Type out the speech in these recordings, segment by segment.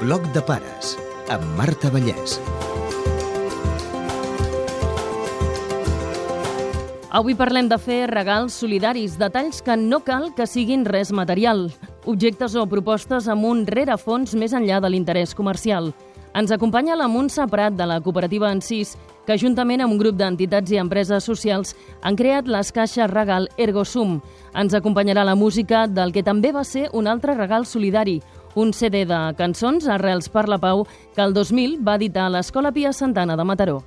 Bloc de pares amb Marta Vallès. Avui parlem de fer regals solidaris, detalls que no cal que siguin res material, objectes o propostes amb un rerefons més enllà de l'interès comercial. Ens acompanya la Montse Prat de la cooperativa Encís, que juntament amb un grup d'entitats i empreses socials han creat les caixes regal Ergosum. Ens acompanyarà la música del que també va ser un altre regal solidari, un CD de cançons Arrels per la Pau que el 2000 va editar l'Escola Pia Santana de Mataró.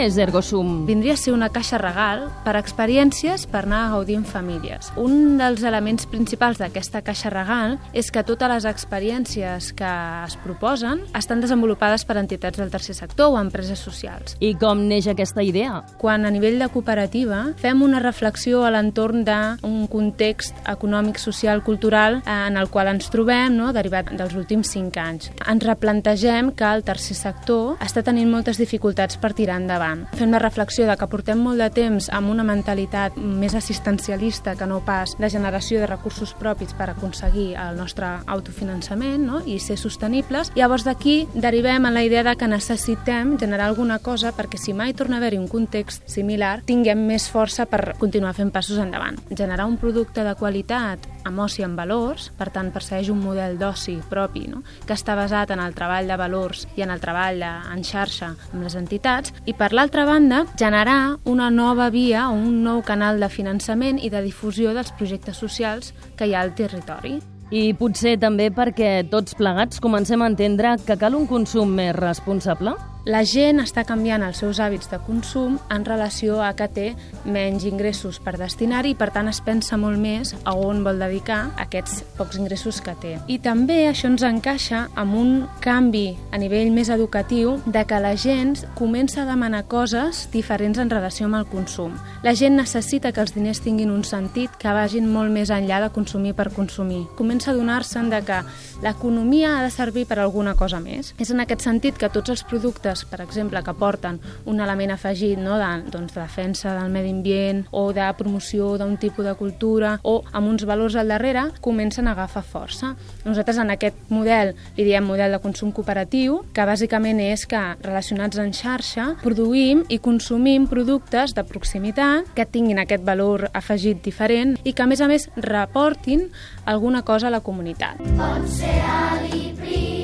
És Ergosum? Vindria a ser una caixa regal per a experiències per anar a gaudir en famílies. Un dels elements principals d'aquesta caixa regal és que totes les experiències que es proposen estan desenvolupades per entitats del tercer sector o empreses socials. I com neix aquesta idea? Quan a nivell de cooperativa fem una reflexió a l'entorn d'un context econòmic, social, cultural eh, en el qual ens trobem, no? derivat dels últims cinc anys. Ens replantegem que el tercer sector està tenint moltes dificultats per tirar endavant endavant. Fem la reflexió de que portem molt de temps amb una mentalitat més assistencialista que no pas de generació de recursos propis per aconseguir el nostre autofinançament no? i ser sostenibles. Llavors d'aquí derivem a la idea de que necessitem generar alguna cosa perquè si mai torna a haver-hi un context similar tinguem més força per continuar fent passos endavant. Generar un producte de qualitat amb oci amb valors, per tant persegueix un model d'oci propi, no? que està basat en el treball de valors i en el treball en xarxa amb les entitats, i per l'altra banda, generar una nova via o un nou canal de finançament i de difusió dels projectes socials que hi ha al territori. I potser també perquè tots plegats comencem a entendre que cal un consum més responsable? La gent està canviant els seus hàbits de consum en relació a que té menys ingressos per destinar-hi i per tant es pensa molt més a on vol dedicar aquests pocs ingressos que té. I també això ens encaixa amb un canvi a nivell més educatiu de que la gent comença a demanar coses diferents en relació amb el consum. La gent necessita que els diners tinguin un sentit que vagin molt més enllà de consumir per consumir. Comença a donar-se'n de que l'economia ha de servir per alguna cosa més. És en aquest sentit que tots els productes productes, per exemple, que porten un element afegit no, de, doncs, de defensa del medi ambient o de promoció d'un tipus de cultura o amb uns valors al darrere, comencen a agafar força. Nosaltres en aquest model li diem model de consum cooperatiu, que bàsicament és que relacionats en xarxa produïm i consumim productes de proximitat que tinguin aquest valor afegit diferent i que a més a més reportin alguna cosa a la comunitat. Pot ser ali prim,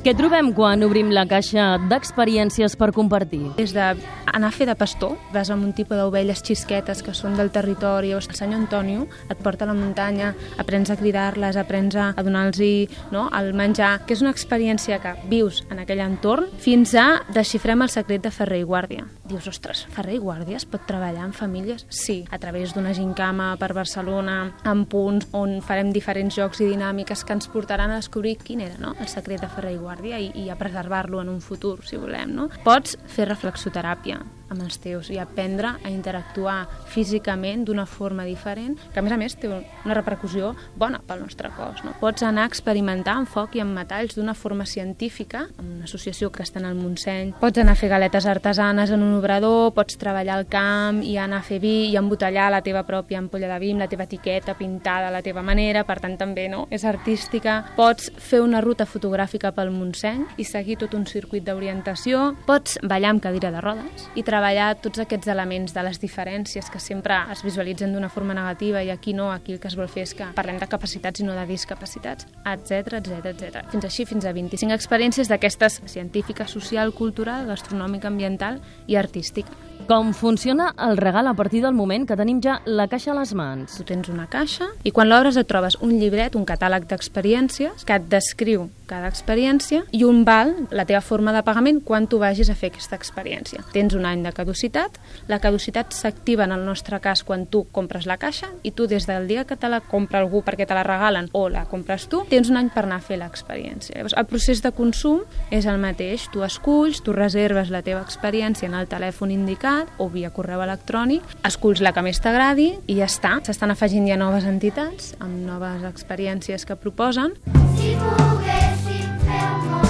Què trobem quan obrim la caixa d'experiències per compartir? Des d'anar a fer de pastor, vas amb un tipus d'ovelles xisquetes que són del territori, o el senyor Antonio et porta a la muntanya, aprens a cridar-les, aprens a donar-los no, el menjar, que és una experiència que vius en aquell entorn, fins a desxifrem el secret de Ferrer i Guàrdia. Dius, ostres, Ferrer i Guàrdia es pot treballar en famílies? Sí, a través d'una gincama per Barcelona, en punts on farem diferents jocs i dinàmiques que ens portaran a descobrir quin era no? el secret de Ferrer i guàrdia i, i a preservar-lo en un futur, si volem. No? Pots fer reflexoteràpia, amb els teus i aprendre a interactuar físicament d'una forma diferent, que a més a més té una repercussió bona pel nostre cos. No? Pots anar a experimentar amb foc i amb metalls d'una forma científica, amb una associació que està en el Montseny. Pots anar a fer galetes artesanes en un obrador, pots treballar al camp i anar a fer vi i embotellar la teva pròpia ampolla de vi amb la teva etiqueta pintada a la teva manera, per tant també no? és artística. Pots fer una ruta fotogràfica pel Montseny i seguir tot un circuit d'orientació. Pots ballar amb cadira de rodes i treballar treballar tots aquests elements de les diferències que sempre es visualitzen d'una forma negativa i aquí no, aquí el que es vol fer és que parlem de capacitats i no de discapacitats, etc etc etc. Fins així, fins a 25 experiències d'aquestes científica, social, cultural, gastronòmica, ambiental i artística. Com funciona el regal a partir del moment que tenim ja la caixa a les mans? Tu tens una caixa i quan l'obres et trobes un llibret, un catàleg d'experiències que et descriu cada experiència i un val, la teva forma de pagament, quan tu vagis a fer aquesta experiència. Tens un any de caducitat, la caducitat s'activa en el nostre cas quan tu compres la caixa i tu des del dia que te la compra algú perquè te la regalen o la compres tu, tens un any per anar a fer l'experiència. Llavors, el procés de consum és el mateix. Tu esculls, tu reserves la teva experiència en el telèfon indicat o via correu electrònic, esculls la que més t'agradi i ja està. S'estan afegint ja noves entitats amb noves experiències que proposen. Si poguéssim fer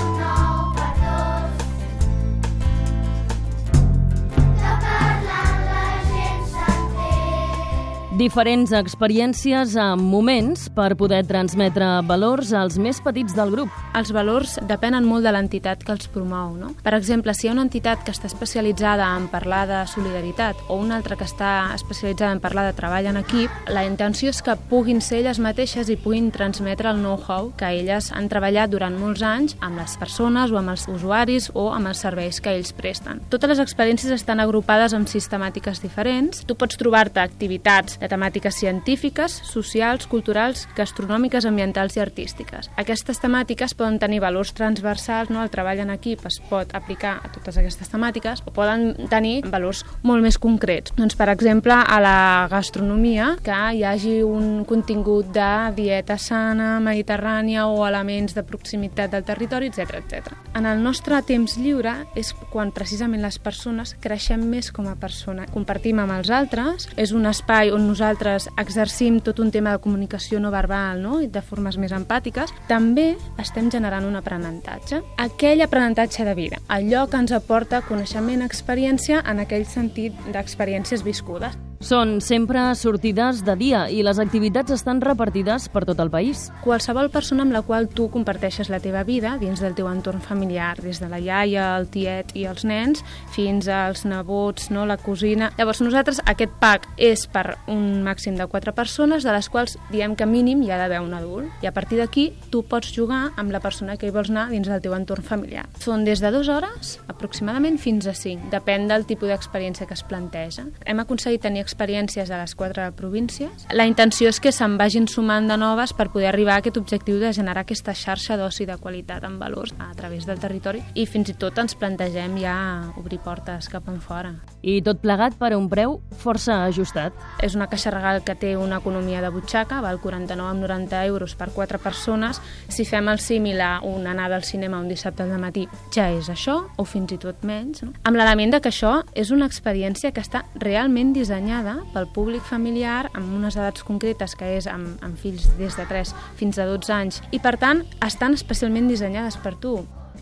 Diferents experiències amb moments per poder transmetre valors als més petits del grup. Els valors depenen molt de l'entitat que els promou. No? Per exemple, si hi ha una entitat que està especialitzada en parlar de solidaritat o una altra que està especialitzada en parlar de treball en equip, la intenció és que puguin ser elles mateixes i puguin transmetre el know-how que elles han treballat durant molts anys amb les persones o amb els usuaris o amb els serveis que ells presten. Totes les experiències estan agrupades amb sistemàtiques diferents. Tu pots trobar-te activitats de temàtiques científiques, socials, culturals, gastronòmiques, ambientals i artístiques. Aquestes temàtiques poden tenir valors transversals, no? el treball en equip es pot aplicar a totes aquestes temàtiques, o poden tenir valors molt més concrets. Doncs, per exemple, a la gastronomia, que hi hagi un contingut de dieta sana, mediterrània o elements de proximitat del territori, etc etc. En el nostre temps lliure és quan precisament les persones creixem més com a persona. Compartim amb els altres, és un espai on nosaltres nosaltres exercim tot un tema de comunicació no verbal no? i de formes més empàtiques, també estem generant un aprenentatge. Aquell aprenentatge de vida, allò que ens aporta coneixement, experiència en aquell sentit d'experiències viscudes. Són sempre sortides de dia i les activitats estan repartides per tot el país. Qualsevol persona amb la qual tu comparteixes la teva vida dins del teu entorn familiar, des de la iaia, el tiet i els nens, fins als nebots, no, la cosina... Llavors nosaltres aquest pack és per un màxim de quatre persones, de les quals diem que mínim hi ha d'haver un adult. I a partir d'aquí tu pots jugar amb la persona que hi vols anar dins del teu entorn familiar. Són des de dues hores aproximadament fins a cinc. Depèn del tipus d'experiència que es planteja. Hem aconseguit tenir experiències a les quatre províncies. La intenció és que se'n vagin sumant de noves per poder arribar a aquest objectiu de generar aquesta xarxa d'oci de qualitat amb valors a través del territori i fins i tot ens plantegem ja obrir portes cap en fora. I tot plegat per a un preu força ajustat. És una caixa regal que té una economia de butxaca, val 49,90 euros per quatre persones. Si fem el símil a una anada al cinema un dissabte al matí, ja és això, o fins i tot menys. No? Amb l'element que això és una experiència que està realment dissenyada pel públic familiar amb unes edats concretes que és amb, amb fills des de 3 fins a 12 anys i per tant estan especialment dissenyades per tu.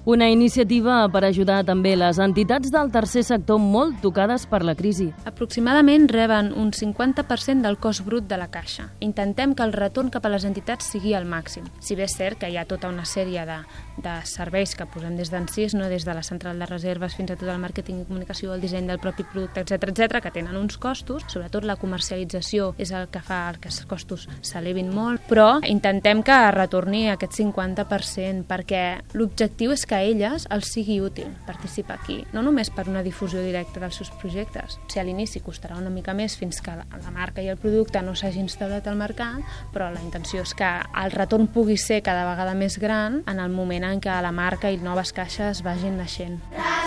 Una iniciativa per ajudar també les entitats del tercer sector molt tocades per la crisi. Aproximadament reben un 50% del cost brut de la caixa. Intentem que el retorn cap a les entitats sigui el màxim. Si bé és cert que hi ha tota una sèrie de, de serveis que posem des d'encís, no? des de la central de reserves fins a tot el màrqueting i comunicació, el disseny del propi producte, etc etc que tenen uns costos, sobretot la comercialització és el que fa que els costos s'elevin molt, però intentem que retorni aquest 50% perquè l'objectiu és que a elles els sigui útil participar aquí, no només per una difusió directa dels seus projectes. Sigui, a l'inici costarà una mica més fins que la, marca i el producte no s'hagi instal·lat al mercat, però la intenció és que el retorn pugui ser cada vegada més gran en el moment en què la marca i noves caixes vagin naixent. Gràcies.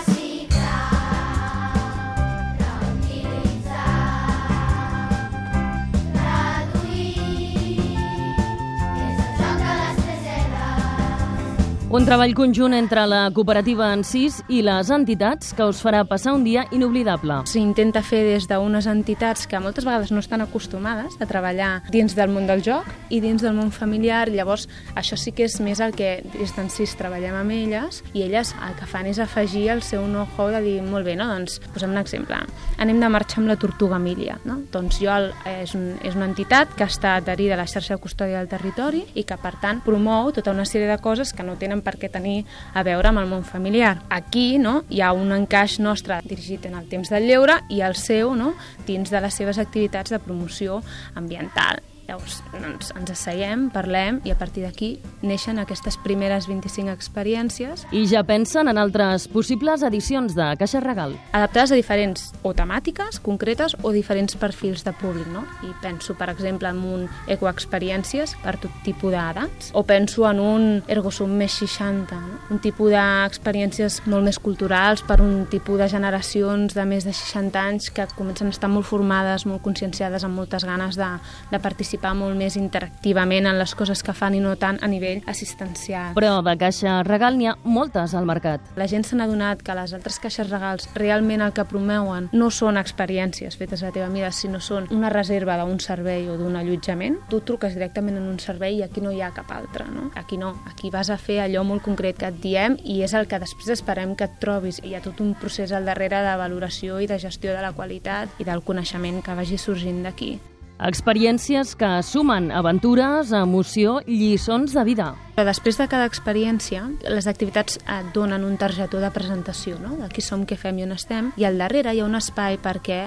Un treball conjunt entre la cooperativa en sis i les entitats que us farà passar un dia inoblidable. S'intenta fer des d'unes entitats que moltes vegades no estan acostumades a treballar dins del món del joc i dins del món familiar. Llavors, això sí que és més el que des d'en sis treballem amb elles i elles el que fan és afegir el seu know-how de dir, molt bé, no? doncs posem un exemple. Anem de marxar amb la Tortuga Mília. No? Doncs jo és, un, és una entitat que està adherida a la xarxa de custòdia del territori i que, per tant, promou tota una sèrie de coses que no tenen per què tenir a veure amb el món familiar. Aquí no, hi ha un encaix nostre dirigit en el temps del lleure i el seu no, dins de les seves activitats de promoció ambiental. Llavors doncs, ens asseiem, parlem i a partir d'aquí neixen aquestes primeres 25 experiències. I ja pensen en altres possibles edicions de Caixa Regal. Adaptades a diferents o temàtiques concretes o diferents perfils de públic, no? I penso, per exemple, en un ecoexperiències per tot tipus d'edats, o penso en un ergosum més 60, no? un tipus d'experiències molt més culturals per un tipus de generacions de més de 60 anys que comencen a estar molt formades, molt conscienciades, amb moltes ganes de, de participar molt més interactivament en les coses que fan i no tant a nivell assistencial. Però de Caixa Regal n'hi ha moltes al mercat. La gent s'ha adonat que les altres caixes regals realment el que promeuen no són experiències fetes a la teva mida, sinó són una reserva d'un servei o d'un allotjament. Tu truques directament en un servei i aquí no hi ha cap altre, no? Aquí no, aquí vas a fer allò molt concret que et diem i és el que després esperem que et trobis. Hi ha tot un procés al darrere de valoració i de gestió de la qualitat i del coneixement que vagi sorgint d'aquí. Experiències que sumen aventures, emoció, lliçons de vida. Però després de cada experiència, les activitats et donen un targetó de presentació, no? de qui som, què fem i on estem, i al darrere hi ha un espai perquè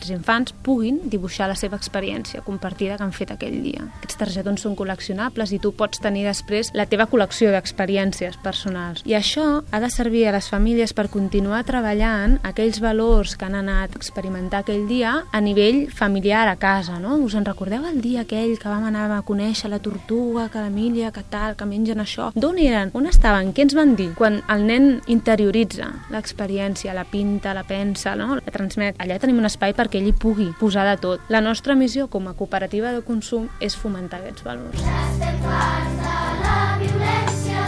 els infants puguin dibuixar la seva experiència compartida que han fet aquell dia. Aquests targetons són col·leccionables i tu pots tenir després la teva col·lecció d'experiències personals. I això ha de servir a les famílies per continuar treballant aquells valors que han anat a experimentar aquell dia a nivell familiar a casa. No? Us en recordeu el dia aquell que vam anar a conèixer la tortuga, que l'Emília, que tal, que mengen això. D'on eren? On estaven? Què ens van dir? Quan el nen interioritza l'experiència, la pinta, la pensa, no? la transmet, allà tenim un espai perquè ell hi pugui posar de tot. La nostra missió com a cooperativa de consum és fomentar aquests valors. Estem farts de la violència,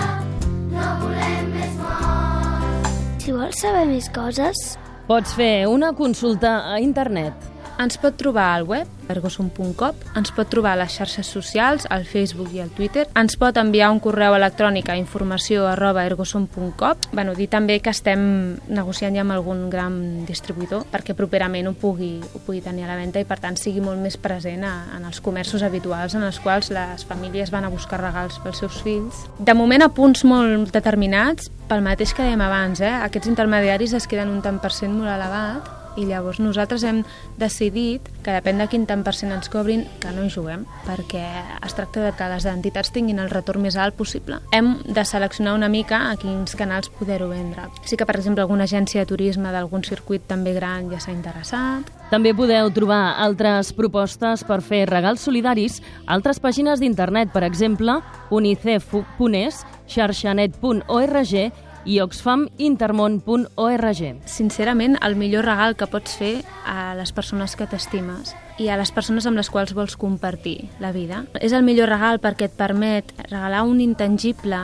no volem més morts. Si vols saber més coses... Pots fer una consulta a internet. Ens pot trobar al web ergosum.com, ens pot trobar a les xarxes socials, al Facebook i al Twitter, ens pot enviar un correu electrònic a informació arroba ergosum.com. Bueno, dir també que estem negociant ja amb algun gran distribuïdor perquè properament ho pugui, ho pugui tenir a la venda i per tant sigui molt més present a, en els comerços habituals en els quals les famílies van a buscar regals pels seus fills. De moment a punts molt determinats, pel mateix que dèiem abans, eh? aquests intermediaris es queden un tant per cent molt elevat i llavors nosaltres hem decidit que depèn de quin tant per cent ens cobrin que no hi juguem perquè es tracta de que les entitats tinguin el retorn més alt possible. Hem de seleccionar una mica a quins canals poder-ho vendre. Sí que, per exemple, alguna agència de turisme d'algun circuit també gran ja s'ha interessat. També podeu trobar altres propostes per fer regals solidaris a altres pàgines d'internet, per exemple, unicef.es, xarxanet.org i oxfamintermón.org. Sincerament, el millor regal que pots fer a les persones que t'estimes i a les persones amb les quals vols compartir la vida. És el millor regal perquè et permet regalar un intangible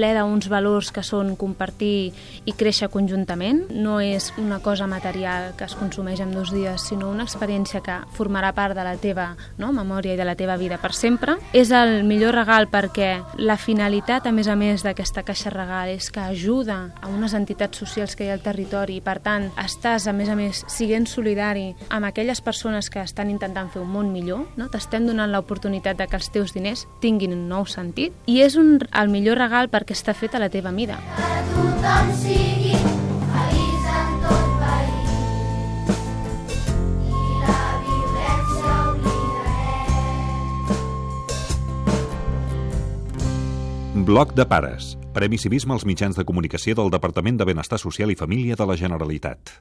ple d'uns valors que són compartir i créixer conjuntament. No és una cosa material que es consumeix en dos dies, sinó una experiència que formarà part de la teva no, memòria i de la teva vida per sempre. És el millor regal perquè la finalitat, a més a més, d'aquesta caixa regal és que ajuda a unes entitats socials que hi ha al territori i, per tant, estàs, a més a més, siguent solidari amb aquelles persones que estan intentant fer un món millor, no? t'estem donant l'oportunitat de que els teus diners tinguin un nou sentit i és un, el millor regal perquè està fet a la teva mida. Tothom sigui tot país i la Bloc de pares. Premi Civisme als mitjans de comunicació del Departament de Benestar Social i Família de la Generalitat.